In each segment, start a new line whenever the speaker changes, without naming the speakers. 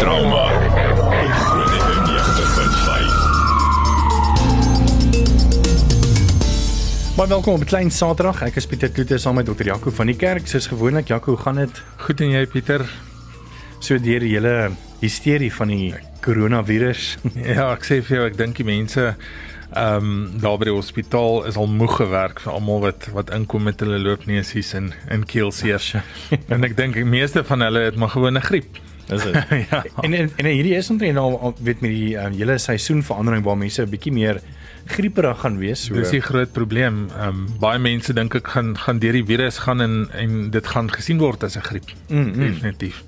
trauma. Groot FM 90.5.
Baie welkom op 'n klein Saterdag. Ek is Pieter Kloete saam met Dr. Jaco van die kerk. Soos gewoonlik, Jaco, hoe gaan dit?
Goed en jy Pieter?
So deur die hele hysterie van die koronavirus.
Ja, ek sê vir jou, ek dink die mense ehm um, daar by die hospitaal is al moeg gewerk vir almal wat wat inkom met hulle loopneusies en en keelseer. en ek dink die meeste van hulle het maar gewoon 'n griep.
Is dit?
ja.
En en, en hierdie is omtrent nou al weet met die um, hele seisoenverandering waar mense 'n bietjie meer grieperig gaan wees. So.
Dis die groot probleem. Ehm um, baie mense dink ek gaan gaan deur die virus gaan en en dit gaan gesien word as 'n griep.
Mm, mm.
Definitief.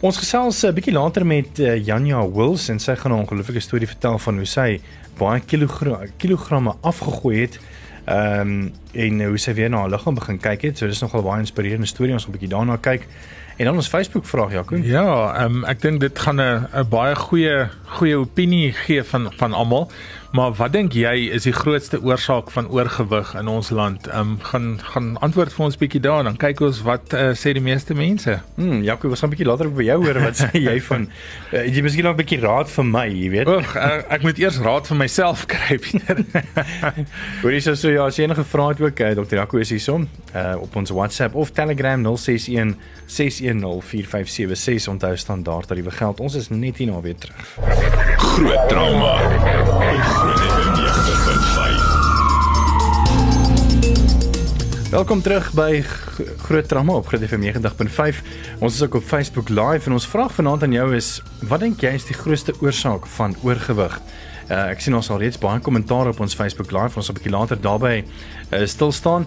Ons gesels 'n bietjie later met uh, Janja Wills en sy gaan 'n ongelooflike storie vertel van hoe sy baie kilogra kilogramme afgegooi het. Ehm um, en hoe sy weer na haar liggaam begin kyk het. So dis nogal baie inspirerende storie. Ons gaan 'n bietjie daarna kyk. En dan ons Facebook vraag Jaco.
Ja, ehm um, ek dink dit gaan 'n 'n baie goeie goeie opinie gee van van almal. Maar wat dink jy is die grootste oorsaak van oorgewig in ons land? Ehm um, gaan gaan antwoord vir ons bietjie daar dan kyk ons wat uh, sê die meeste mense.
Hm, Jaco, ons gaan 'n bietjie later by jou hoor wat sê jy van uh, jy miskien nog 'n bietjie raad vir my, jy weet.
Oeg, uh, ek moet eers raad vir myself kry, Pieter.
Hoorie so so ja, as enige vrae het ook, uh, Dr. Jaco is hier som uh, op ons WhatsApp of Telegram 061 6104576 onthou standaard tariewe geld. Ons is net hier na weer terug.
Groot trauma. Groot FM 90.5.
Welkom terug by Groot Trauma op Groot FM 90.5. Ons is ook op Facebook Live en ons vraag vanaand aan jou is: Wat dink jy is die grootste oorsaak van oorgewig? Uh, ek sien ons al reeds baie kommentaar op ons Facebook Live. Ons sal 'n bietjie later daarby uh, stil staan.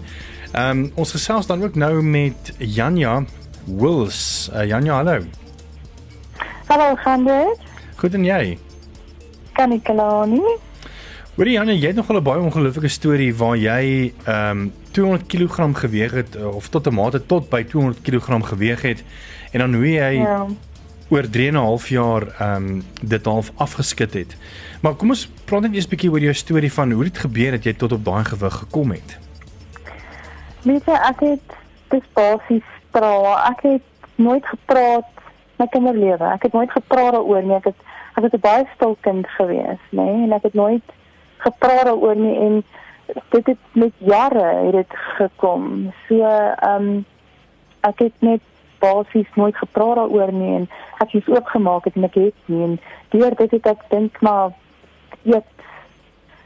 Ehm um, ons gesels dan ook nou met Janja Wills. Uh, Janja, hallo.
Hallo, gaan dit?
Goed en jy?
Kan ek klaar nie?
Hoorie Janja, jy het nog 'n baie ongelooflike storie waar jy ehm um, 200 kg geweg het uh, of tot 'n mate tot by 200 kg geweg het en dan hoe jy
Ja.
oor 3 en 'n half jaar ehm um, dit half afgeskit het. Maar kom ons praat net eers 'n bietjie oor jou storie van hoe dit gebeur dat jy tot op daai gewig gekom het.
Weet jy, ek het dis basies tra. Ek het nooit gepraat met kinderlewe. Ek het nooit gepraat daaroor nie. Ek het ek het 'n baie stil kind gewees, nê, nee? en ek het nooit gepraat daaroor nie en dit het met jare het dit gekom. So ehm um, ek het net basies nooit gepraat daaroor nie en ek het iets oopgemaak het en ek het nie en deur dit het ek dink maar eet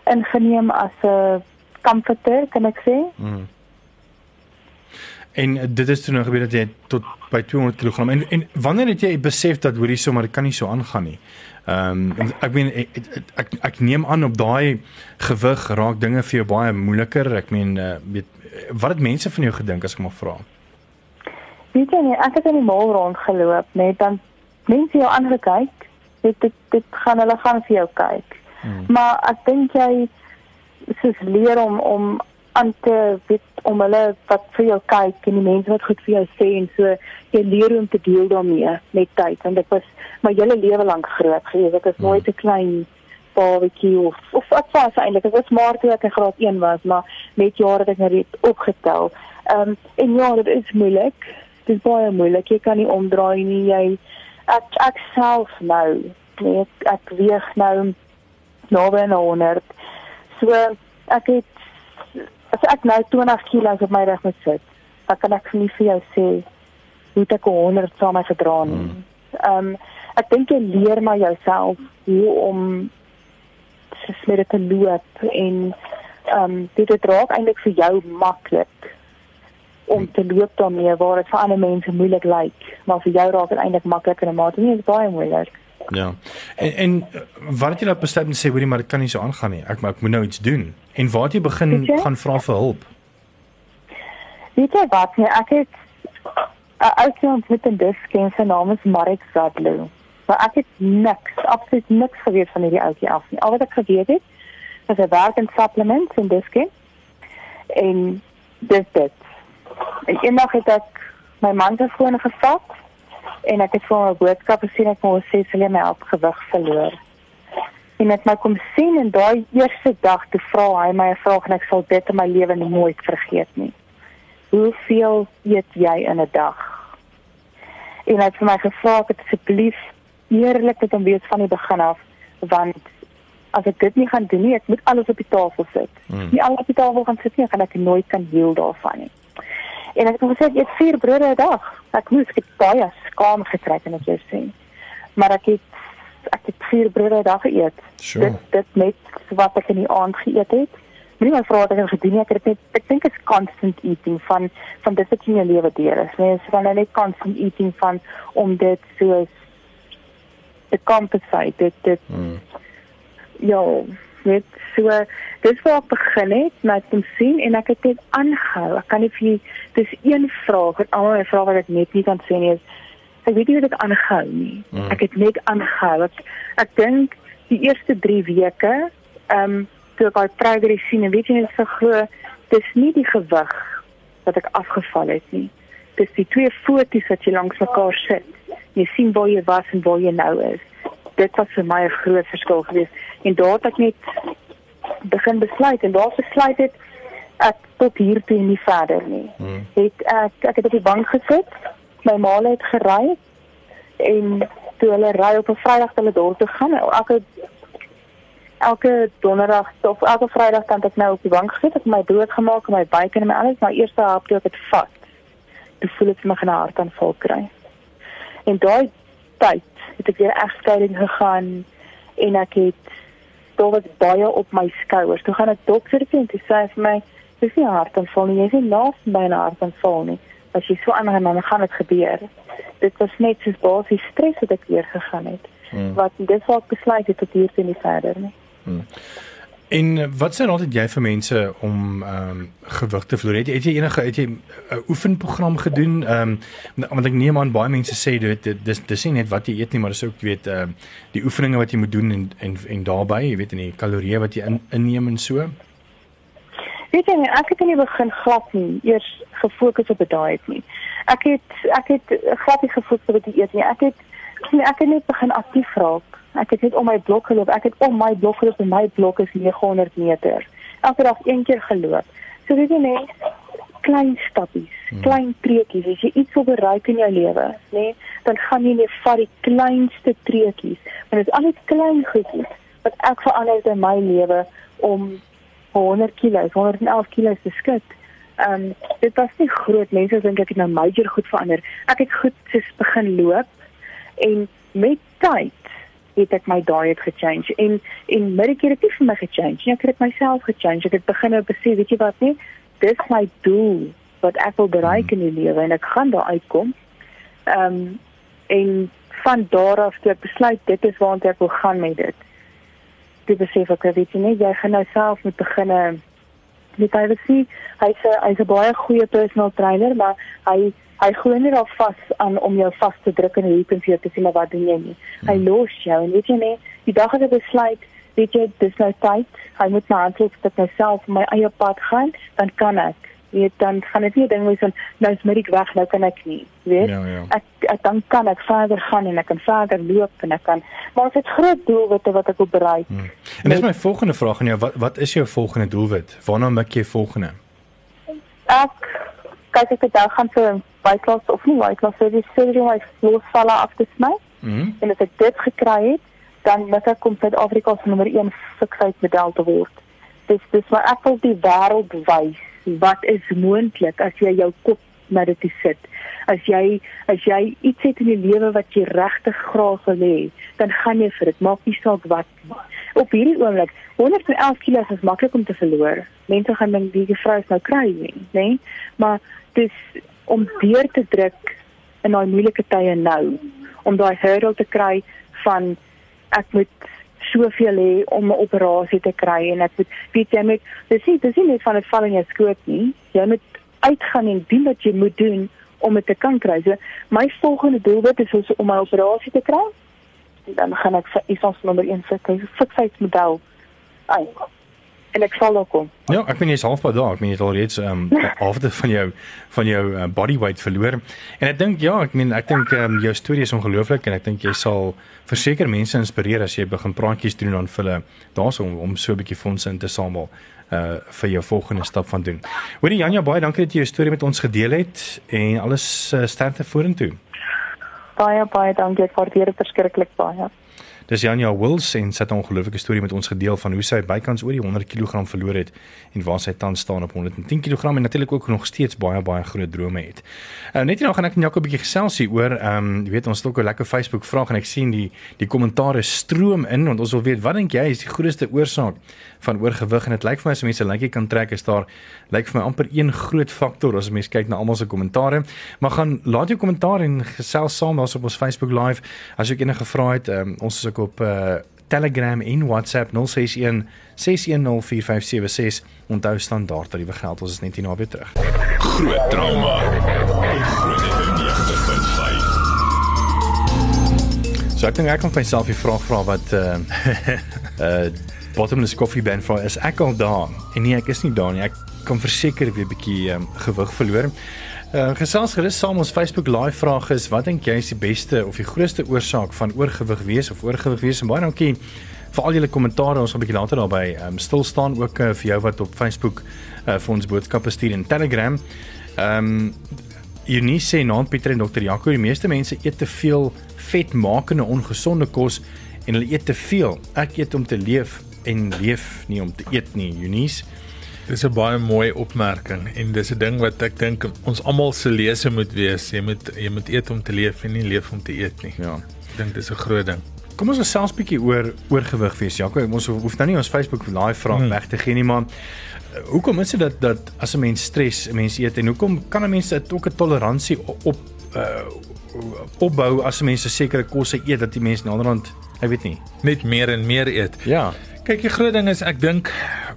ingeneem as 'n comforter, kan ek sê.
Mm. En uh, dit is toe nou gebeur dat jy tot by 200 kg en en wanneer het jy besef dat hoorie sommer dit kan nie so aangaan nie. Ehm um, ek meen ek, ek ek ek neem aan op daai gewig raak dinge vir jou baie moeiliker. Ek meen uh, weet wat het mense van jou gedink as ek maar vra?
Weet jy nie, ek het in die mall rondgeloop, net dan mense jou aangekyk. Dit dit dit gaan hulle gaan vir jou kyk. Hmm. Maar ek dink jy soos leer om om aan te weet om hulle wat vir jou kyk en die mense wat goed vir jou sê en so jy leer om te deel daarmee met tyd want dit was my hele lewe lank groot gewees. Ek is nooit 'n klein babatjie of of wat was eintlik. Ek was maar toe ek in graad 1 was, maar met jare het ek nou dit opgetel. Ehm um, en ja, dit is moeilik. Dit is baie moeilik. Jy kan nie omdraai nie. Jy ek ek self nou, nee, ek, ek weeg nou naby aan 100. So ek het as ek nou 20 kg op my rug moet sit, dan kan ek nie vir jou sê hoe ek 100 saam met gedra nie. Ehm um, ek dink jy leer maar jouself hoe om met dit te loop en ehm um, dit dit raak eintlik vir jou maklik om te loop daarmee waar dit vir ander mense moeilik lyk, maar vir jou raak dit eintlik makliker en maar dit is baie moeilik.
Ja. En en uh, wat het jy nou besluit om te sê hoorie maar dit kan nie so aangaan nie. Ek maar ek moet nou iets doen. En waar het jy begin
jy?
gaan vra vir hulp?
Weet jy wat nee, ek het 'n ouetjie ontmoet in Diskien, sy naam is Marek Zadlo. Maar ek het niks, absoluut niks geweet van hierdie ouetjie af nie. Al wat ek geweet het, was hy werk in supplements in Diskien. En dis dit. En eendag het ek my man se foon gevat en ek het vir hom 'n boodskap gesien ek moet sê sy het my op gewig verloor. En ek my kom sien en daai eerste dag toe vra hy my 'n vraag en ek sal dit in my lewe nooit vergeet nie. Hoeveel eet jy in 'n dag? En hy het vir my gevra ek het asseblief eerlik met hom wees van die begin af want as ek dit nie gaan doen nie, ek moet alles op die tafel sit.
Hmm.
Nie alles op die tafel gaan sit nie, gaan ek nooit kan deel daarvan nie. En ek het gesê ek eet vier brode 'n dag. Ek moes ek het baie skaam gekry en ek jou sê. Maar ek het ek het vier brode 'n dag geëet.
Sure.
Dit dit net wat ek in die aand geëet het. Moenie my vra wat ek het gedoen nie. Ek het net ek dink is constant eating van van dit wat in jou lewe deur is. Nee, so van net constant eating van om dit soos te compensate. Dit dit
Mm.
ja, net so dis waar ek begin het met om sien en ek het net aangehou. Ek kan nie vir dis een vraag en almal 'n vraag wat ek net nie kan sê nie is ek weet nie hoe dit aangehou nie.
Mm.
Ek het net aangehou. Ek, ek dink die eerste 3 weke, ehm um, toe ek daai progress sien en weet jy net so glo, dis nie die gewig wat ek afgeval het nie. Dis die twee foto's wat jy langs mekaar sit. Jy sien waar jy was en waar jy nou is. Dit was vir my 'n groot verskil geweest en daar het ek net begin besluit en daar besluit het ek tot hier toe nie verder nie.
Mm.
Het ek ek het op die bank gesit. My ma het gery en toe hulle ry op 'n Vrydag hulle dorp toe gaan. Elke elke donderdag of elke Vrydag kan ek nou op die bank gesit, ek het my brood gemaak en my bacon en my alles, maar eerste hap toe ek dit vat. Toe voel ek my gaan 'n hartaanval kry. En daai tyd het ek weer egskeiding gegaan en ek het daar was baie op my skouers. Toe gaan ek dokter toe en sê vir my, "Dis nie 'n hartaanval nie, jy is nie naas by 'n hartaanval nie. As jy so aangaan, dan gaan dit gebeur." Dit was net soos basies stres wat ek weer gegaan het.
Mm.
Wat dis wat besluit het tot hier toe nie verder nie.
En eh, wat sê altyd jy vir mense om ehm um, gewig te verloor? Het, het jy enige het jy 'n oefenprogram gedoen? Ehm um, want ek neem aan baie mense sê dit dit- dis dis nie net wat jy eet nie, maar dis ook weet ehm die oefeninge wat jy moet doen en en en daarbey, jy weet in die kalorieë wat jy in, inneem en so.
Weet jy, ek het in die begin glad nie eers gefokus op 'n dieet nie. Ek het ek het glad nie gefokus op die eet nie. Ek het ek het net begin aktief raak. Ek het net om my blok geloop. Ek het om my blok geloop en my blok is 900 meter. Elke dag een keer geloop. So weet jy net klein stappies, hmm. klein treetjies. As jy iets wil bereik in jou lewe, nê, nee, dan gaan jy net vat die kleinste treetjies. Want dit is al die klein goedjies wat ek verander het in my lewe om 100 kg, 111 kg te skud. Ehm um, dit was nie groot mense dink ek het nou major goed verander. Ek het goed soos begin loop en met tyd het ek my diet gechange en en middelkeer het nie vir my gechange nie. Ek het dit myself gechange. Ek het begin nou besef, weet jy wat nie? Dis my doel wat ek wil bereik in die lewe en ek gaan daar uitkom. Ehm um, en van daar af toe ek besluit dit is waartoe ek wil gaan met dit toe besef ek weet jy nie jy gaan nou self moet begin met hy wil sê hy's hy's 'n baie goeie personal trainer maar hy hy glo nie daar vas aan om jou vas te druk en hier kan vir jou te sê maar wat doen jy nie hy los jou en weet jy nie die dag as ek besluit weet jy dis nou tyd hy moet my hardloop dat ek self my eie pad gaan dan kan ek weet dan gaan dit nie 'n ding wees van nou is middag weg nou kan ek nie weet
Ja, ja.
ek, ek dan kan ek verder gaan en ek kan verder loop en ek kan maar het groot doelwitte wat ek wil bereik
Hmm. En dis my volgende vraag aan jou, wat wat is jou volgende doelwit? Waarna mik jy volgende?
ek kyk ek het nou gaan vir byklas of nie byklas so dis sê jy my losvalle af te sny
Mhm.
en as ek dit gekry het dan moet ek kom Suid-Afrika se nommer 1 fiksheid medal te word. Dis dis maar ek wil die wêreld wys wat is moontlik as jy jou kop na dit sit. As jy as jy iets het in die lewe wat jy regtig graag wil hê, dan gaan jy vir dit. Maak nie saak wat nie. Op hierdie oomblik, 111 kg is maklik om te verloor. Mense gaan dink die vrou is nou kry nie, nê? Maar dis om deur te druk in daai moeilike tye nou om daai hurdle te kry van ek moet soveel hê om 'n operasie te kry en ek moet weet jy met dis nie dis nie net van dit val in jou skoot nie. Jy moet uitgaan en doen wat jy moet doen om dit te kan kry. So my volgende doelwit is dus om my operasie te kry. Dan gaan ek vir ISOS nommer 1 fiks fiksheidmodel ai en ek sal daar kom
Ja, ek meen jy's halfpad daar. Ek meen jy het al reeds ehm um, halfte van jou van jou uh, body weight verloor. En ek dink ja, ek meen ek dink ehm um, jou storie is ongelooflik en ek dink jy sal verseker mense inspireer as jy begin praatjies doen dan vir hulle daarso om, om so 'n bietjie fondse in te samel uh vir jou volgende stap van doen. Hoorie Janja, baie dankie dat jy jou storie met ons gedeel het en alles uh, sterkte vorentoe.
Baie baie dankie. Ek waardeer dit verskriklik baie.
Dis Janja Wills en sy het 'n ongelooflike storie met ons gedeel van hoe sy bykans oor die 100 kg verloor het en waar sy tans staan op 110 kg en natuurlik ook nog steeds baie baie groot drome het. Uh, net hierna gaan ek net 'n bietjie gesels hier oor ehm um, jy weet ons het ook 'n lekker Facebook vraag en ek sien die die kommentare stroom in want ons wil weet wat dink jy is die grootste oorsaak van oorgewig en dit lyk vir my as mense lykie kan trek is daar lyk vir my amper een groot faktor as mense kyk na almal se kommentare. Maar gaan laat jou kommentaar en gesels saam daarop ons Facebook live as jy enige vrae het. Um, ons is ook op uh, Telegram en WhatsApp 061 6104576. Onthou standaard tariewe geld. Ons is net hier na weer terug.
Groot trauma. 90.5.
So ek dink ek kan vir myself die vraag vra wat uh uh bottomless coffee band vra is ek al daar? En nee, ek is nie daar nie. Ek kan verseker weer 'n bietjie um, gewig verloor. Uh gesels gerus saam ons Facebook live vraag is wat dink jy is die beste of die grootste oorsaak van oorgewig wees of oorgewig wees? En baie dankie vir al julle kommentare. Ons gaan 'n bietjie later daarby um, stil staan ook uh, vir jou wat op Facebook uh, vir ons boodskappe stuur en Telegram. Ehm um, Eunice sê naam Pieter en Dr. Jaco, die meeste mense eet te veel vetmakende ongesonde kos en hulle eet te veel. Ek eet om te leef en leef nie om te eet nie, Eunice.
Dis 'n baie mooi opmerking en dis 'n ding wat ek dink ons almal se lese moet wees. Jy moet jy moet eet om te leef en nie leef om te eet nie.
Ja.
Ek dink dis 'n groot ding.
Kom ons gesels bietjie oor oorgewig wees. Jaco, ons hoef nou nie ons Facebook live vraag hmm. weg te gee nie, maar uh, hoekom is dit dat dat as 'n mens stres, 'n mens eet en hoekom kan 'n mens ook 'n toleransie op uh opbou as 'n mens 'n sekere kosse eet dat die mens naderhand, ek weet nie,
net meer en meer eet.
Ja.
Kyk, die groot ding is ek dink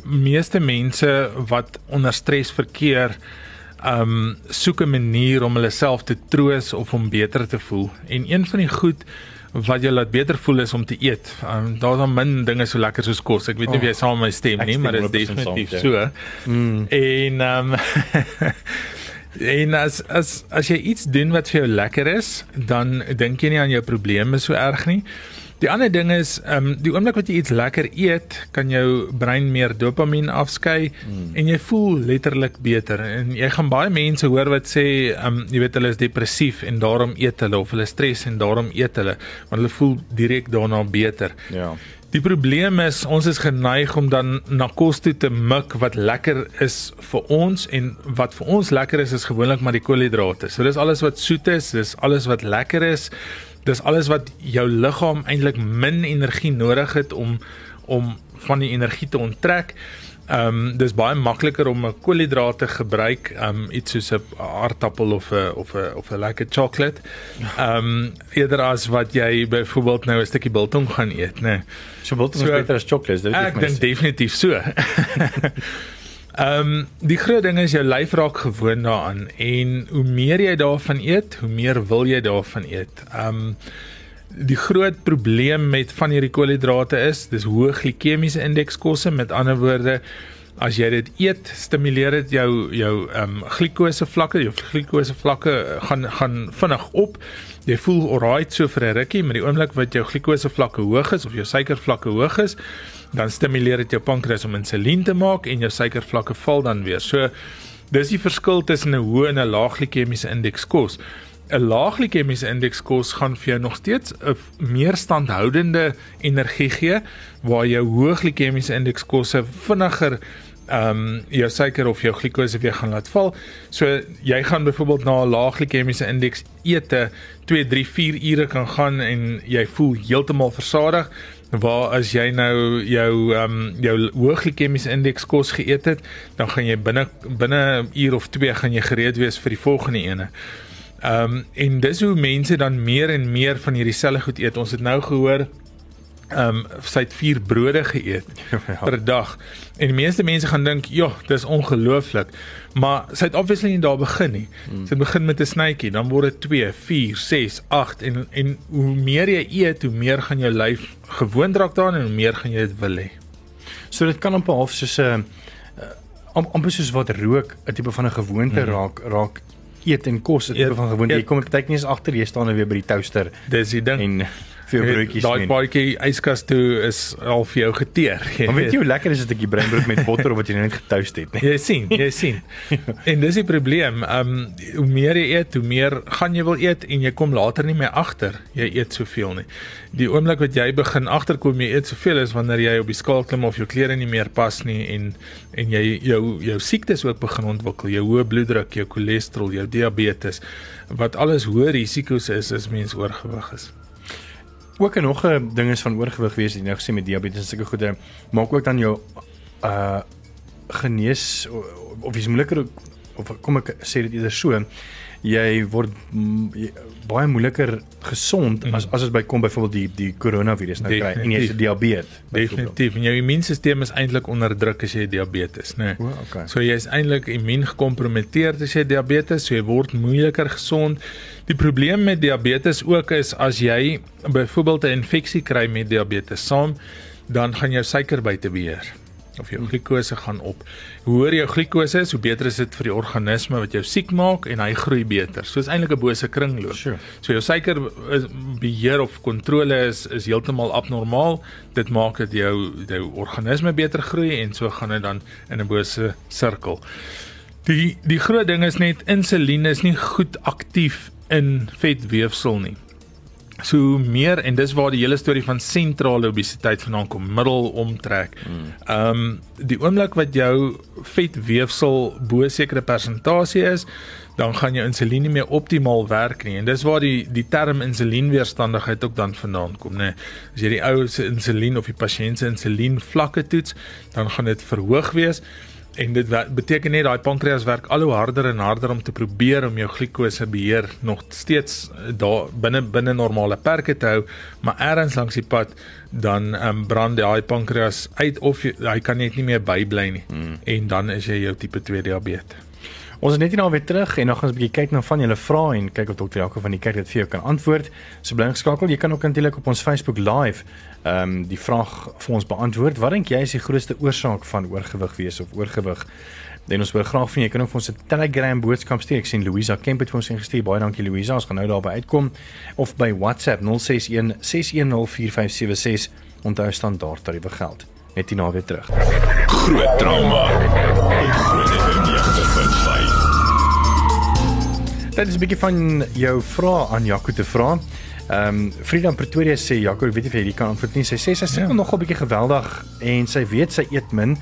meeste mense wat onder stres verkeer, um soek 'n manier om hulle self te troos of om beter te voel. En een van die goed wat jou laat beter voel is om te eet. Um daar's dan min dinge so lekker soos kos. Ek weet nie of jy saam met my stem nie, maar dit is definitief
saam,
so. Mm. En um En as as as jy iets doen wat vir jou lekker is, dan dink jy nie aan jou probleme so erg nie. Die ander ding is, ehm um, die oomblik wat jy iets lekker eet, kan jou brein meer dopamien afskei mm. en jy voel letterlik beter. En jy gaan baie mense hoor wat sê, ehm um, jy weet hulle is depressief en daarom eet hulle of hulle stres en daarom eet hulle, want hulle voel direk daarna beter.
Ja.
Die probleem is ons is geneig om dan na kos toe te mik wat lekker is vir ons en wat vir ons lekker is is gewoonlik maar die koolhidrate. So dis alles wat soet is, dis alles wat lekker is. Dis alles wat jou liggaam eintlik min energie nodig het om om van die energie te onttrek. Ehm um, dis baie makliker om 'n koolhidrate gebruik, ehm um, iets soos 'n aardappel of 'n of 'n of 'n lekker chocolate. Ehm um, eerder as wat jy byvoorbeeld nou 'n stukkie biltong gaan eet, né? Nee.
So biltong so, is beter as chocolate, dit
ek dink definitief so. Ehm um, die groot ding is jou lyf raak gewoond daaraan en hoe meer jy daarvan eet, hoe meer wil jy daarvan eet. Ehm um, die groot probleem met van hierdie koolhidrate is, dis hoë glikemiese indeks kosse, met ander woorde As jy dit eet, stimuleer dit jou jou ehm um, glikose vlakke, jou glikose vlakke gaan gaan vinnig op. Jy voel alright so vir 'n rukkie, maar die oomblik wat jou glikose vlakke hoog is of jou suikervlakke hoog is, dan stimuleer dit jou pankreas om insulien te maak en jou suikervlakke val dan weer. So dis die verskil tussen 'n hoë en 'n lae glikemiese indeks kos. 'n lae glikemiese indeks kos gaan vir jou nog steeds 'n meer standhoudende energie gee waar jou hoë glikemiese indeks kosse vinniger ehm um, jou suiker of jou glikose weer gaan laat val. So jy gaan byvoorbeeld na 'n lae glikemiese indeks ete 2, 3, 4 ure kan gaan en jy voel heeltemal versadig. Waar as jy nou jou ehm um, jou hoë glikemiese indeks kos geëet het, dan gaan jy binne binne 'n uur of 2 gaan jy gereed wees vir die volgende ene. Ehm um, en dis hoe mense dan meer en meer van hierdie selfe goed eet. Ons het nou gehoor ehm um, sy het 4 brode geëet ja. per dag. En die meeste mense gaan dink, "Ja, dis ongelooflik." Maar sy het obviously nie daar begin nie. Hmm. Sy begin met 'n snytjie, dan word dit 2, 4, 6, 8 en en hoe meer jy eet, hoe meer gaan jou lyf gewoond raak daaraan en hoe meer gaan jy dit wil hê.
So dit kan amper half soos 'n uh, amper soos wat rook 'n tipe van 'n gewoonte hmm. raak raak eet en kos 'n tipe van gewoonte. Jy kom partykeer nie eens agter jy staan nou weer by die toaster.
Dis die ding. En
vir jou broodjies
Daai
nie.
paadjie yskas toe is al vir jou geteer.
Maar weet jy hoe lekker is 'n stukkie breinbrood met botter of wat jy nou net getoast het nie?
Jy sien, jy sien. En dis die probleem. Um, hoe meer jy eet, hoe meer gaan jy wil eet en jy kom later nie meer agter jy eet soveel nie. Die oomblik wat jy begin agterkom jy eet soveel is wanneer jy op die skaal klim of jou klere nie meer pas nie en en jy jou jou siektes ook begin ontwikkel, jou hoë bloeddruk, jou cholesterol, jou diabetes wat alles hoë risiko's is as mens oorgewig is.
Ook en nog 'n ding is van oorgewig wees, jy nou gesê met diabetes en sulke goede, maak ook dan jou uh genees of, of is moeiliker of kom ek sê dit eerder so, jy word jy, baie moeiliker gesond mm. as as dit by kom byvoorbeeld die die koronavirus nou kry en jy het diabetes.
Definitief. En jou immuunstelsel is eintlik onder druk as jy diabetes, né? Nee.
O, okay.
So jy is eintlik immuun gekompromiteer as jy diabetes, so jy word moeiliker gesond. Die probleem met diabetes ook is as jy byvoorbeeld 'n infeksie kry met diabetes saam, dan gaan jou suiker buite beheer of jou glikose gaan op. Hoe hoër jou glikose is, hoe beter is dit vir die organisme wat jou siek maak en hy groei beter. So is eintlik 'n bose kringloop.
Sure.
So jou suiker beheer of kontrole is is heeltemal abnormaal. Dit maak dat jou jou organisme beter groei en so gaan dit dan in 'n bose sirkel. Die die groot ding is net insulien is nie goed aktief in vetweefsel nie. So hoe meer en dis waar die hele storie van sentrale obesiteit vandaan kom, middelomtrek. Ehm um, die oomblik wat jou vetweefsel bo sekere persentasie is, dan gaan jou insulien nie meer optimaal werk nie. En dis waar die die term insulienweerstandigheid ook dan vandaan kom, né? As jy die ou se insulien of die pasiënt se insulien vlakke toets, dan gaan dit verhoog wees. En dit beteken net daai pankreas werk al hoe harder en harder om te probeer om jou glikose beheer nog steeds eh, daar binne binne normale perke te hou, maar eers langs die pad dan um, brand daai pankreas uit of jy, hy kan net nie meer bybly nie. Mm. En dan is jy jou tipe 2 diabetes.
Ons is net hier nou weer terug en dan gaan ons 'n bietjie kyk na van julle vrae en kyk of dokter Jaco van die kerk dit vir jou kan antwoord. So bly geskakel. Jy kan ook natuurlik op ons Facebook live ehm um, die vraag vir ons beantwoord. Wat dink jy is die grootste oorsaak van oorgewig wees of oorgewig? En ons wil graag van jy kan ook vir ons 'n Telegram boodskap stuur. Ek sien Louisa Kemp het vir ons ingestuur. Baie dankie Louisa. Ons gaan nou daarby uitkom of by WhatsApp 061 6104576 onthou standaard tariewe geld. Net hierna weer terug.
Groot trauma. Groot FM 90.5.
Dit is 'n bietjie van jou vrae aan Jaco te vra. Ehm um, Frida in Pretoria sê Jaco, weet jy hierdie kan antwoord nie. Sy sê sy sukkel
Ja.
nog 'n bietjie geweldig en sy weet sy eet min,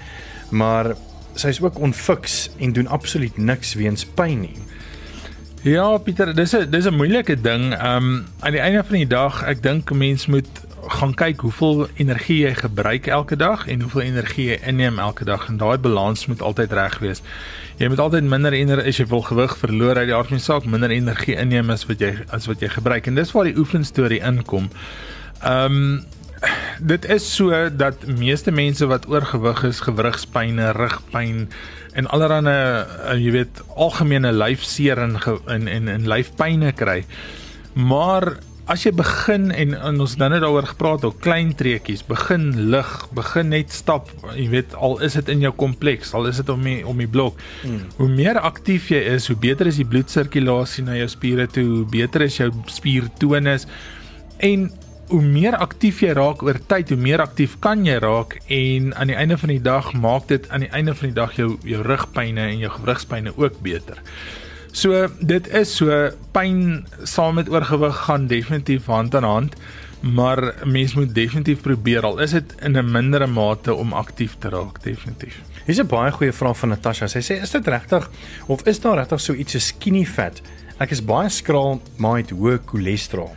maar sy is ook onfiks en doen absoluut niks weens pyn nie.
Ja, Pieter, dis 'n dis 'n moeilike ding. Ehm um, aan die einde van die dag, ek dink 'n mens moet gaan kyk hoeveel energie jy gebruik elke dag en hoeveel energie jy inneem elke dag en daai balans moet altyd reg wees. Jy moet altyd minder energie as jy wil gewig verloor uit die aard van die saak, minder energie inneem as wat jy as wat jy gebruik en dis waar die oefenstorie inkom. Ehm um, dit is so dat meeste mense wat oorgewig is, gewrigspyne, rugpyn en allerlei uh, jy weet algemene lyfseer en en en, en lyfpyne kry. Maar as jy begin en, en ons het nou net daaroor gepraat, ook klein treetjies, begin lig, begin net stap, jy weet al is dit in jou kompleks, al is dit om die om die blok. Mm. Hoe meer aktief jy is, hoe beter is die bloedsirkulasie na jou spiere toe, hoe beter is jou spiertonus en hoe meer aktief jy raak oor tyd, hoe meer aktief kan jy raak en aan die einde van die dag maak dit aan die einde van die dag jou jou rugpyne en jou gewrigspyne ook beter. So dit is so pyn saam met oorgewig gaan definitief hand aan hand, maar mens moet definitief probeer al is dit in 'n mindere mate om aktief te raak definitief.
Hier's 'n baie goeie vraag van Natasha. Sy sê is dit regtig of is daar regtig so iets so skinny fat? Ek is baie skraal maar het hoë cholesterol.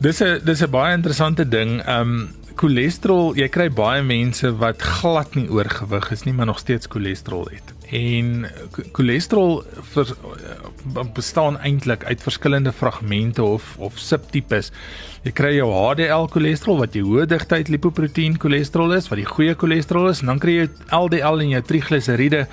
Dis 'n dis 'n baie interessante ding. Um cholesterol, jy kry baie mense wat glad nie oorgewig is nie, maar nog steeds cholesterol het. En cho- cholesterol vir, uh, bestaan eintlik uit verskillende fragmente of of subtipes. Jy kry jou HDL cholesterol wat jou hoë digtheid lipoproteïen cholesterol is, wat die goeie cholesterol is, en dan kry jy LDL en jou trigliseriede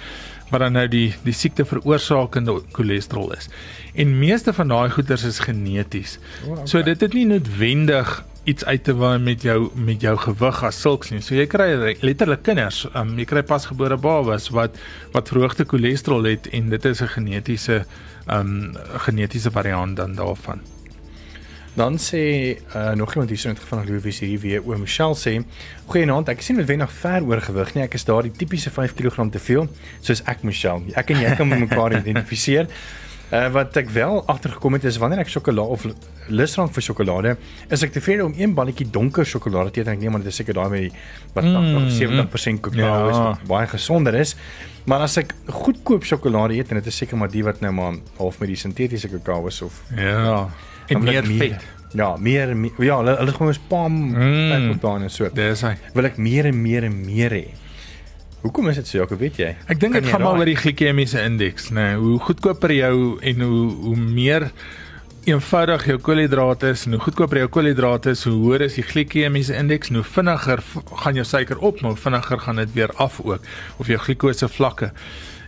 wat dan nou die die siekte veroorsakende cholesterol is. En meeste van daai goeters is geneties. Okay. So dit het nie noodwendig iets uit te waai met jou met jou gewig as sulks nie. So jy kry letterlik kinders, um, jy kry pasgebore babas wat wat verhoogde cholesterol het en dit is 'n genetiese um genetiese variant dan daarvan.
Dan sê uh, nog iemand hier so in geval van Louis hier weer oor Michelle sê: "Goeienaand, ek sien met wen nog ver oorgewig nie. Ek is daardie tipiese 5 kg te veel, soos ek Michelle. Ek en jy kan mekaar identifiseer." Uh, wat ek wel agtergekom het is wanneer ek sjokolade of lus raak vir sjokolade, is ek tevrede om een balletjie donker sjokolade te eet. Ek neem maar dit is seker daai met die wat
Mm,
70% kakao is
ja.
wat baie gesonder is. Maar as ek goedkoop sjokolade eet en dit is seker maar die wat nou maar half met die sintetiese kakao is of
Ja. En meer vet.
Ja, meer, meer ja, hulle hulle is gewoon spam
Mm.
op daarin en so.
Dis hy.
Wil ek meer en meer en meer hê. Hoekom is dit so? Jakob, weet jy?
Ek dink dit gaan maar oor die glikemiese indeks, nê. Nee, hoe goedkoper jou en hoe hoe meer eenvoudig jou koolhidrate is en hoe goedkoper jou koolhidrate is, hoe hoër is die glikemiese indeks, hoe vinniger gaan jou suiker op, maar hoe vinniger gaan dit weer af ook of jou glikose vlakke.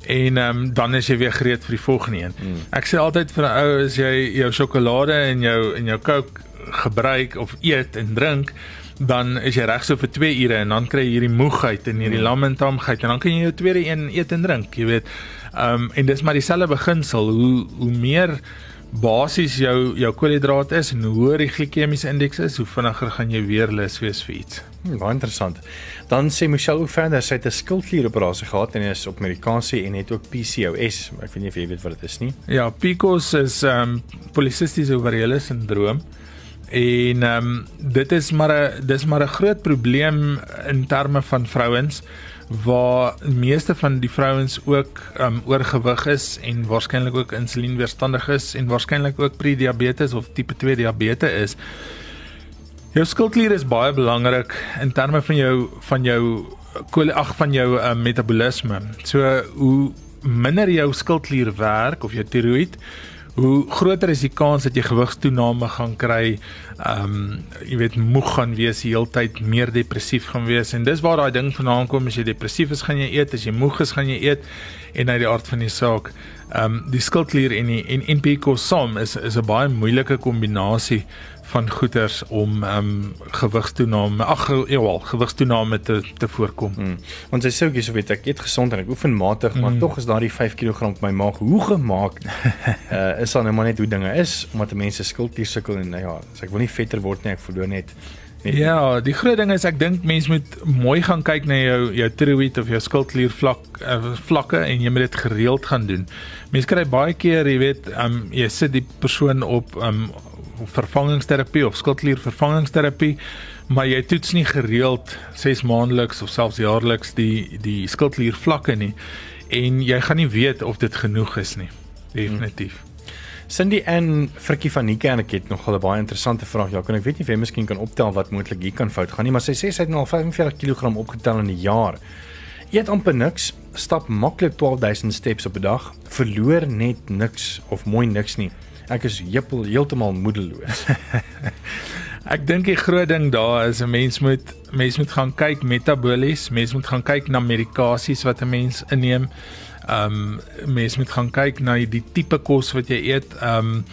En um, dan is jy weer gereed vir die volgende een. Mm. Ek sê altyd vir 'n ou as jy jou sjokolade en jou en jou Coke gebruik of eet en drink, dan is jy reg so vir 2 ure en dan kry jy hierdie moegheid en hierdie lammentamheid en dan kan jy jou tweede een eet en drink, jy weet. Ehm um, en dis maar dieselfde beginsel, hoe hoe meer basies jou jou koolhidrate is en hoe hoër die glikemiese indeks is, hoe vinniger gaan jy weer lus wees vir iets.
Hmm, baie interessant. Dan sê Michelle ook verder sy het 'n skildklieroperasie gehad en is op medikasie en het ook PCOS. Ek weet nie of jy weet wat dit is nie.
Ja, PCOS is ehm um, polisistiese ovariële sindroom. En ehm um, dit is maar 'n dis maar 'n groot probleem in terme van vrouens waar meeste van die vrouens ook ehm um, oorgewig is en waarskynlik ook insulienweerstandig is en waarskynlik ook prediabetes of tipe 2 diabetes is. Jou skildklier is baie belangrik in terme van jou van jou ag van jou uh, metabolisme. So hoe minder jou skildklier werk of jou tiroïed, hoe groter is die kans dat jy gewigstoename gaan kry. Ehm um, jy weet moeg gaan wees die heeltyd, meer depressief gaan wees en dis waar daai ding vandaan kom as jy depressief is gaan jy eet, as jy moeg is gaan jy eet en uit die aard van die saak ehm um, die skildklier en die en NPK saam is is 'n baie moeilike kombinasie van goeters om ehm um, gewigstoename ag ewel gewigstoename te te voorkom.
Hmm. Want sy sê ook hierso weet ek eet gesond en ek oefen matig, mm. maar tog is daardie 5 kg op my maag hoe gemaak. uh is dan nou maar net hoe dinge is omdat mense skildklier sukkel en nou ja, as ek wil nie vetter word nie, ek verloor net net
Ja, die groot ding is ek dink mense moet mooi gaan kyk na jou jou tiroïed of jou skildklier vlak uh, vlakke en jy moet dit gereeld gaan doen. Mense kry baie keer, jy weet, um, jy sit die persoon op um, vervangingsterapie of skildklier vervangingsterapie, maar jy toets nie gereeld 6 maandeliks of selfs jaarliks die die skildklier vlakke nie en jy gaan nie weet of dit genoeg is nie. Definitief. Hmm.
Cindy en Frikkie van Niekerk het nog 'n baie interessante vraag. Ja, kan ek weet nie of jy miskien kan optel wat moontlik hier kan fout gaan nie, maar sy sê sy het nou al 45 kg opgetel in 'n jaar. Eet amper niks, stap maklik 12000 steps op 'n dag, verloor net niks of mooi niks nie. Ek is heeltemal heeltemal moedeloos.
Ek dink die groot ding daar is 'n mens moet mens moet gaan kyk metabolies, mens moet gaan kyk na medikasies wat 'n mens inneem. Um mens moet gaan kyk na die tipe kos wat jy eet. Um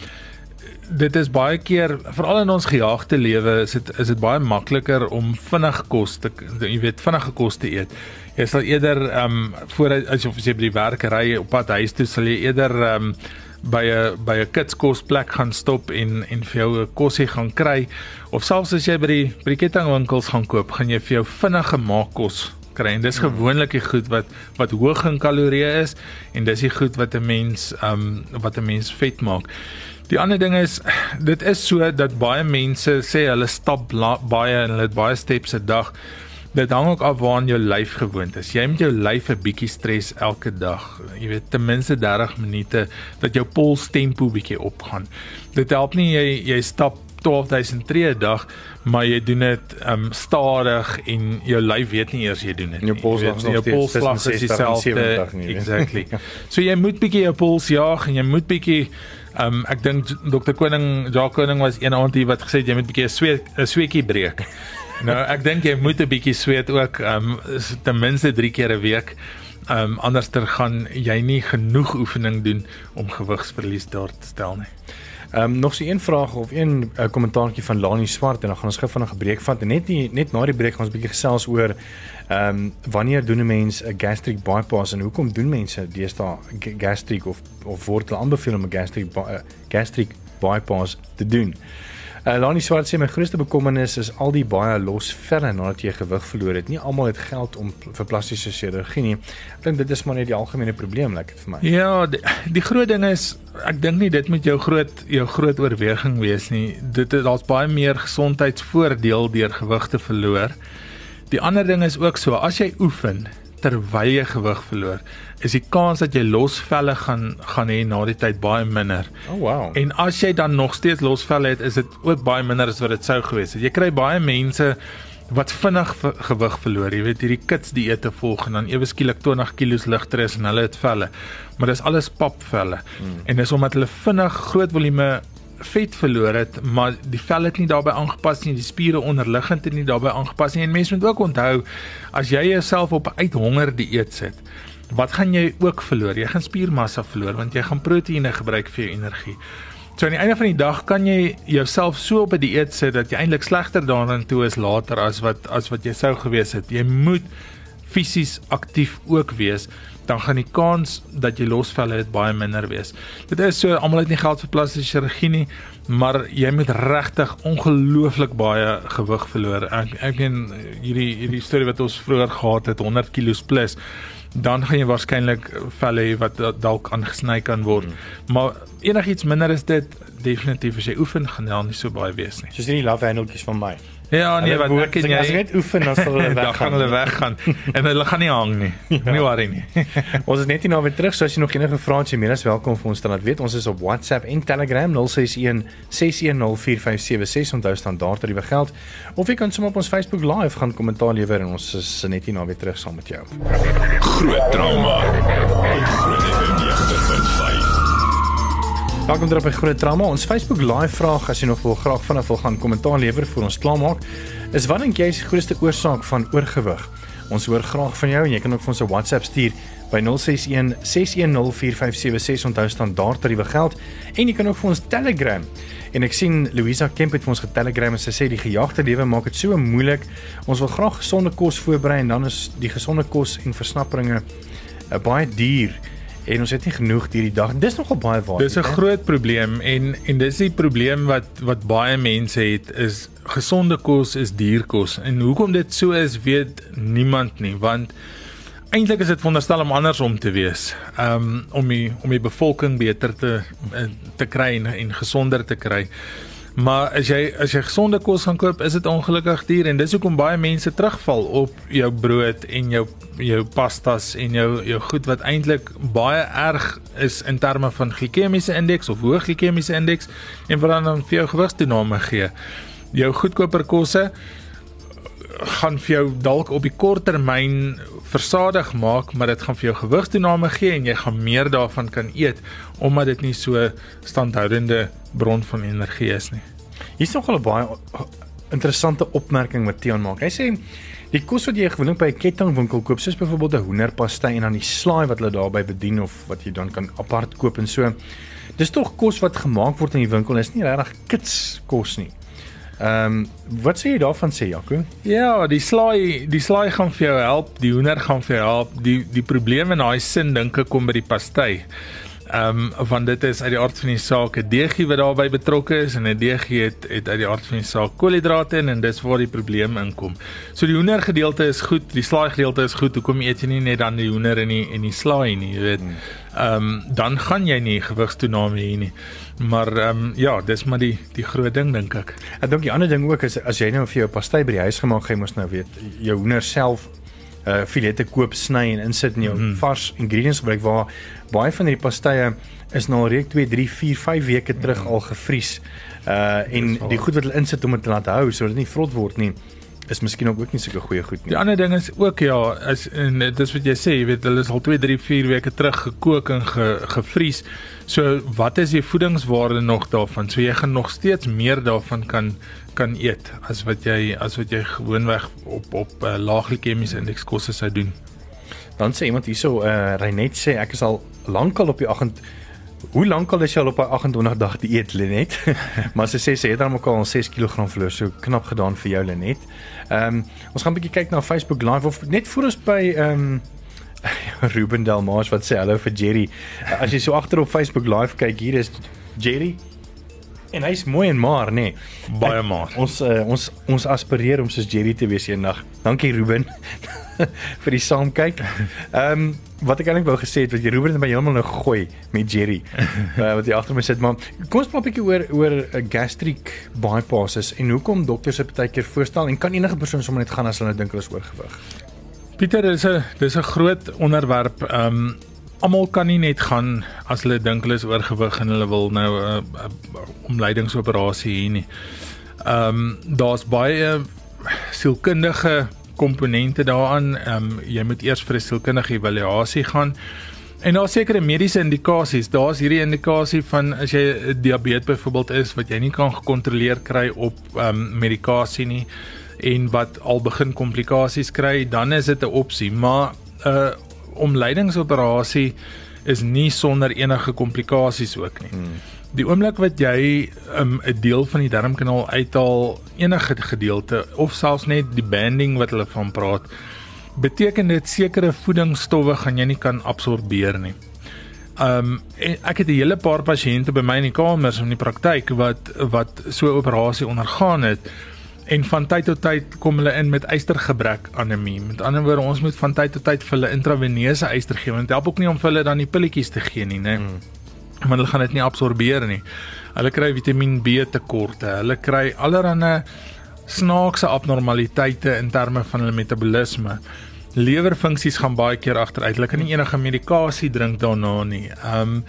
dit is baie keer veral in ons gejaagde lewe is dit is dit baie makliker om vinnig kos te jy weet vinnige kos te eet. Jy sal eerder um voor as jy of jy by die werk ry op pad huis toe sal jy eerder um by 'n by 'n kitskosplek gaan stop en en vir jou 'n kosie gaan kry of selfs as jy by die by die kettingwinkels gaan koop, gaan jy vir jou vinnige maakkos kry en dis gewoonlik die goed wat wat hoog in kalorieë is en dis die goed wat 'n mens um wat 'n mens vet maak. Die ander ding is dit is so dat baie mense sê hulle stap baie en hulle het baie steps 'n dag. Dit hang ook af waaraan jou lyf gewoond is. Jy moet jou lyf 'n bietjie stres elke dag. Jy weet ten minste 30 minute dat jou polstempo bietjie opgaan. Dit help nie jy jy stap 12000 tree 'n dag, maar jy doen dit um stadig en jou lyf weet nie eers jy doen dit
jou
nie.
polsslag
Jy
is
weet,
nog
jou
steeds
polsslag is
tussen 60 en
dieselfde.
70 nie.
Exactly. So jy moet bietjie jou pols jaag en jy moet bietjie um ek dink Dr Koning, Jacques Koning was een aand hier wat gesê het jy moet bietjie 'n sweet 'n sweetjie breek. Nou ek dink jy moet 'n bietjie sweet ook um is ten minste 3 keer 'n week. Um anderster gaan jy nie genoeg oefening doen om gewigsverlies daar te stel nie.
Ehm um, nog so een vraag of een uh, kommentaartjie van Lani Swart en dan gaan ons gou van 'n gebreek vat en net nie, net na die breek gaan ons 'n bietjie gesels oor ehm um, wanneer doen 'n mens 'n gastric bypass en hoekom doen mense deesdae gastric of of word hulle aanbeveel om 'n gastric uh, gastric bypass te doen. Uh, Lani Swart sê my grootste bekommernis is al die baie los velle nadat jy gewig verloor het. Nie almal het geld om vir plastiese chirurgie nie. Ek dink dit is maar net die algemene probleem, lyk like dit vir my.
Ja, die, die groot ding is ek dink nie dit moet jou groot jou groot oorweging wees nie. Dit is daar's baie meer gesondheidsvoordeel deur gewig te verloor. Die ander ding is ook so, as jy oefen terwyl jy gewig verloor, is die kans dat jy losvelle gaan gaan hê na die tyd baie minder.
Oh wow.
En as jy dan nog steeds losvelle het, is dit ook baie minder as wat dit sou gewees het. Jy kry baie mense wat vinnig gewig verloor. Jy weet hierdie kits dieete volg en dan ewe skielik 20 kg ligter is en hulle het velle. Maar dis alles papvelle. Hmm. En dis omdat hulle vinnig groot volume vet verloor het, maar die vel het nie daarbey aangepas nie, die spiere onderliggend het nie daarbey aangepas nie. En mense moet ook onthou as jy jouself op 'n uithonger dieet sit, wat gaan jy ook verloor? Jy gaan spiermassa verloor want jy gaan proteïene gebruik vir jou energie. So aan die einde van die dag kan jy jouself so op 'n die dieet sit dat jy eintlik slegter daarin toe is later as wat as wat jy sou gewees het. Jy moet fisies aktief ook wees dan gaan die kans dat jy losvelle het baie minder wees. Dit is so almal het nie geld vir plastiese chirurgie nie, maar jy moet regtig ongelooflik baie gewig verloor. Ek ek meen hierdie hierdie storie wat ons vroeër gehad het 100 kg plus dan gaan jy waarskynlik velle hê wat dalk aangesny kan word. Hmm. Maar enigiets minder is dit definitief as jy oefen gaan dan nie so baie wees nie.
Soos hierdie love handletjies van my.
Ja, nee, wat
ek en jy as jy net oefen dan sal hulle weggaan.
dan gaan hulle weggaan en hulle gaan nie hang nie. Ja. Nie worry nie.
ons is net hier nou weer terug, so as jy nog enige vrae het, jy meer as welkom vir ons te laat weet. Ons is op WhatsApp en Telegram 061 6104576 onthou standaard tariewe geld. Of jy kan sommer op ons Facebook live gaan kommentaar lewer en ons is net hier nou weer terug saam met jou.
Groot trauma. Groot FM 90.5.
Welkom terug by Groot Drama. Ons Facebook live vraag as jy nog wil graag vinnig wil gaan kommentaar lewer vir ons klaarmaak, is wat dink jy is die grootste oorsaak van oorgewig? Ons hoor graag van jou en jy kan ook vir ons 'n WhatsApp stuur by 061 6104576 onthou standaard tariewe geld en jy kan ook vir ons Telegram. En ek sien Louisa Kemp het vir ons getelegram en sy sê die gejaagde lewe maak dit so moeilik. Ons wil graag gesonde kos voorberei en dan is die gesonde kos en versnapperinge uh, baie duur en ons het nie genoeg hierdie dag. Dis nogal baie waar.
Dis 'n groot probleem en en dis die probleem wat wat baie mense het is gesonde kos is duur kos. En hoekom dit so is, weet niemand nie, want eintlik is dit veronderstel om andersom te wees. Um om die om die bevolking beter te te kry en, en gesonder te kry. Maar as jy as jy gesonde kos gaan koop, is dit ongelukkig duur en dis hoekom baie mense terugval op jou brood en jou jou pastas en jou jou goed wat eintlik baie erg is in terme van glikemiese indeks of hoë glikemiese indeks en wat dan vir jou gewigstoename gee. Jou goedkoper kosse gaan vir jou dalk op die kort termyn versadig maak, maar dit gaan vir jou gewigstoename gee en jy gaan meer daarvan kan eet omdat dit nie so standhoudende bron van energie is nie.
Hier's nog 'n baie interessante opmerking wat Tiaan maak. Hy sê die kos wat jy gewoonlik by 'n kettingwinkel koop, soos byvoorbeeld 'n hoenderpastei en dan die slaai wat hulle daarbey bedien of wat jy dan kan apart koop en so. Dis tog kos wat gemaak word in die winkel, is nie regtig kits kos nie. Ehm um, wat sê jy daarvan sê Jaco?
Ja, die slaai, die slaai gaan vir jou help, die hoender gaan vir jou help. Die die probleem in daai sin dink ek kom by die pastei. Ehm um, want dit is uit die aard van die saak 'n deegie wat daarbey betrokke is en 'n deegie het het uit die aard van die saak koolhidrate in en dis waar die probleem inkom. So die hoender gedeelte is goed, die slaai gedeelte is goed. Hoekom eet jy nie net dan die hoender en die en die slaai nie, jy weet? Hmm. Ehm um, dan gaan jy nie gewigstoename hê nie. Maar ehm um, ja, dis maar die die groot ding dink ek.
Ek dink die ander ding ook is as jy nou vir jou pastei by die huis gemaak het, jy mos nou weet jou hoender self uh filette koop, sny en insit in jou mm. vars ingredients gebruik waar baie van hierdie pastye is nou reek 2, 3, 4, 5 weke terug mm. al gevries. Uh en die goed wat hulle insit om dit te laat hou sodat dit nie vrot word nie is miskien ook nie sulke goeie goed nie.
Die ander ding is ook ja, is en dis wat jy sê, jy weet hulle is al 2, 3, 4 weke terug gekook en ge, gevries. So wat is die voedingswaarde nog daarvan? So jy gaan nog steeds meer daarvan kan kan eet as wat jy as wat jy gewoonweg op op uh, laag glikemiese indeks kosse sou doen.
Dan sê iemand hierso uh eh, Reinet sê ek is al lankal op die 8 Hoe lank al is jy al op 'n 28 dag dieet Lenet? maar sy sê sy het dan ook al 6 kg verloor, so knap gedaan vir jou Lenet. Ehm um, ons gaan 'n bietjie kyk na Facebook live of net voor ons by ehm um, Ruben Delmas wat sê hallo vir Jerry. As jy so agter op Facebook live kyk, hier is Jerry. En hy's mooi en maar, nê. Nee.
Baie maar.
Ons uh, ons ons aspireer om soos Jerry te wees eendag. Dankie Ruben vir die saamkyk. Ehm um, wat ek eintlik wou gesê het wat jy Ruben het my heeltemal nou gegooi met Jerry. uh, wat jy agter my sit, maar kom ons praat 'n bietjie oor oor 'n uh, gastric bypasses en hoekom dokters dit baie keer voorstel en kan enige persoon sommer net gaan as hulle dink hulle is oorgewig.
Pieter, dis 'n dis 'n groot onderwerp. Ehm um, almal kan nie net gaan as hulle dink hulle is oorgewig en hulle wil nou 'n uh, uh, omleidingsoperasie hê nie. Ehm um, daar's baie sielkundige komponente daaraan. Ehm um, jy moet eers vir 'n sielkundige evaluasie gaan. En daar sekere mediese indikasies. Daar's hierdie indikasie van as jy diabetes byvoorbeeld is wat jy nie kan gekontroleer kry op ehm um, medikasie nie en wat al begin komplikasies kry, dan is dit 'n opsie, maar 'n uh, omleidingsoperasie is nie sonder enige komplikasies ook nie. Hmm. Die oomblik wat jy 'n um, deel van die darmkanaal uithaal, enige gedeelte of selfs net die banding wat hulle van praat, beteken dit sekere voedingsstowwe gaan jy nie kan absorbeer nie. Um ek het 'n hele paar pasiënte by my in die kamers in die praktyk wat wat so 'n operasie ondergaan het en van tyd tot tyd kom hulle in met ystergebrek anemie. Met ander woorde, ons moet van tyd tot tyd vir hulle intraveneuse yster gee want dit help ook nie om vir hulle dan die pilletjies te gee nie, né? Mm. Want hulle gaan dit nie absorbeer nie. Hulle kry Vitamiin B tekorte. Hulle kry allerlei snaakse abnormaliteite in terme van hulle metabolisme lewerfunksies gaan baie keer agteruit. Hulle kan nie enige medikasie drink daarna nie. Ehm um,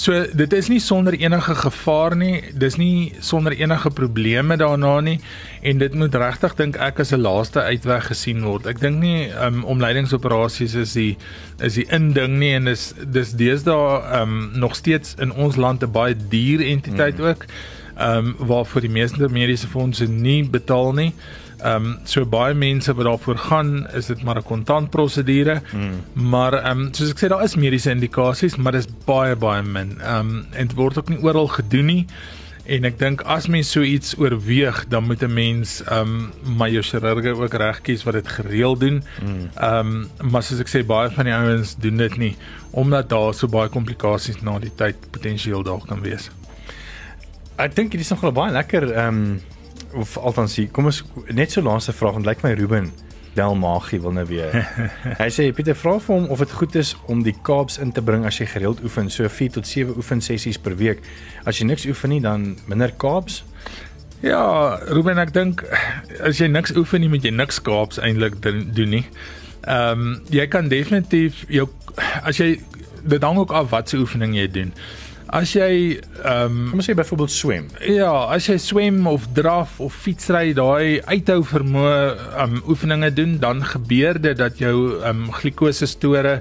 so dit is nie sonder enige gevaar nie. Dis nie sonder enige probleme daarna nie en dit moet regtig dink ek as 'n laaste uitweg gesien word. Ek dink nie ehm um, omleidingsoperasies is die is die inding nie en dis dis deesdae ehm um, nog steeds in ons land 'n baie duur entiteit mm. ook. Ehm um, waarvoor die meeste mediese fondse nie betaal nie. Ehm um, so baie mense wat daarvoor gaan, is dit maar 'n kontant prosedure. Mm. Maar ehm um, soos ek sê daar is mediese indikasies, maar dit is baie baie min. Ehm um, en dit word ook nie oral gedoen nie. En ek dink as mens so iets oorweeg, dan moet 'n mens ehm um, maar jou chirurge ook reg kies wat dit gereeld doen. Mm. Ehm mm. um, maar soos ek sê baie van die ouens doen dit nie omdat daar so baie komplikasies na die tyd potensieel daar kan wees.
Ek dink dit is nogal baie lekker ehm um of althans hier, kom ons net so laaste vraag want lyk my Ruben Del Magie wil nou weer. Hy sê Pieter vra vir hom of dit goed is om die Kaaps in te bring as jy gereeld oefen, so 4 tot 7 oefensessies per week. As jy niks oefen nie, dan minder Kaaps.
Ja, Ruben ek dink as jy niks oefen nie, moet jy niks Kaaps eintlik doen nie. Ehm um, jy kan definitief jou as jy dit hang ook af wat se oefening jy doen. As jy ehm um,
kom ons sê byvoorbeeld swem.
Ja, as jy swem of draf of fietsry, daai uithou vermoë ehm um, oefeninge doen, dan gebeur dit dat jou ehm um, glikose store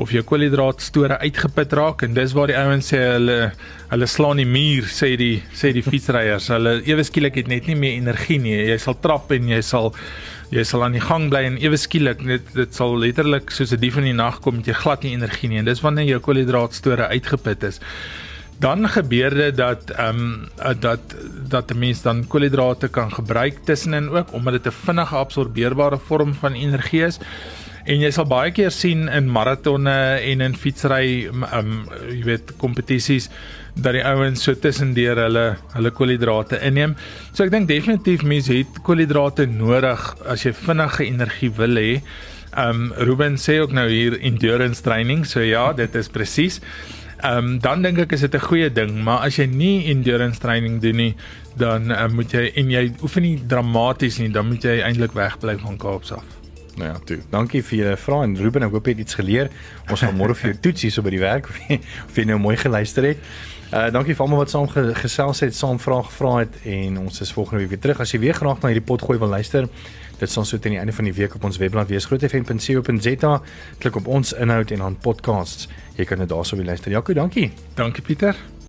of jou koolhidraatstore uitgeput raak en dis waar die ouens sê hulle hulle slaan die muur sê die sê die fietsryers hulle ewe skielik het net nie meer energie nie jy sal trap en jy sal jy sal aan die gang bly en ewe skielik dit dit sal letterlik soos 'n dief in die nag kom met jy glad nie energie nie. En dis wanneer jou koolhidraatstore uitgeput is. Dan gebeur dit dat ehm um, dat dat 'n mens dan koolhidrate kan gebruik tussenin ook omdat dit 'n vinnige absorbeerbare vorm van energie is En jy sal baie keer sien in maratonne en in fietsry um jy weet kompetisies dat die ouens so tussendeur hulle hulle koolhidrate inneem. So ek dink definitief mense het koolhidrate nodig as jy vinnige energie wil hê. Um Ruben sê ook nou hier endurance training. So ja, dit is presies. Um dan dink ek is dit 'n goeie ding, maar as jy nie endurance training doen nie, dan um, moet jy en jy oefen nie dramaties nie, dan moet jy eintlik wegbly van Kaapstad.
Nou ja, toe. Dankie vir julle vrae en Ruben, ek hoop jy het iets geleer. Ons gaan môre vir jou toets hier so by die werk of jy, of jy nou mooi geluister het. Uh dankie vir almal wat saam gesels het, saam vrae gevra het en ons is volgende week weer terug. As jy weer graag na hierdie pot gooi wil luister, dit sal so teen die einde van die week op ons webblad wees grootfm.co.za. Klik op ons inhoud en dan podcasts. Jy kan dit daarsou weer luister. Jaco, dankie.
Dankie Pieter.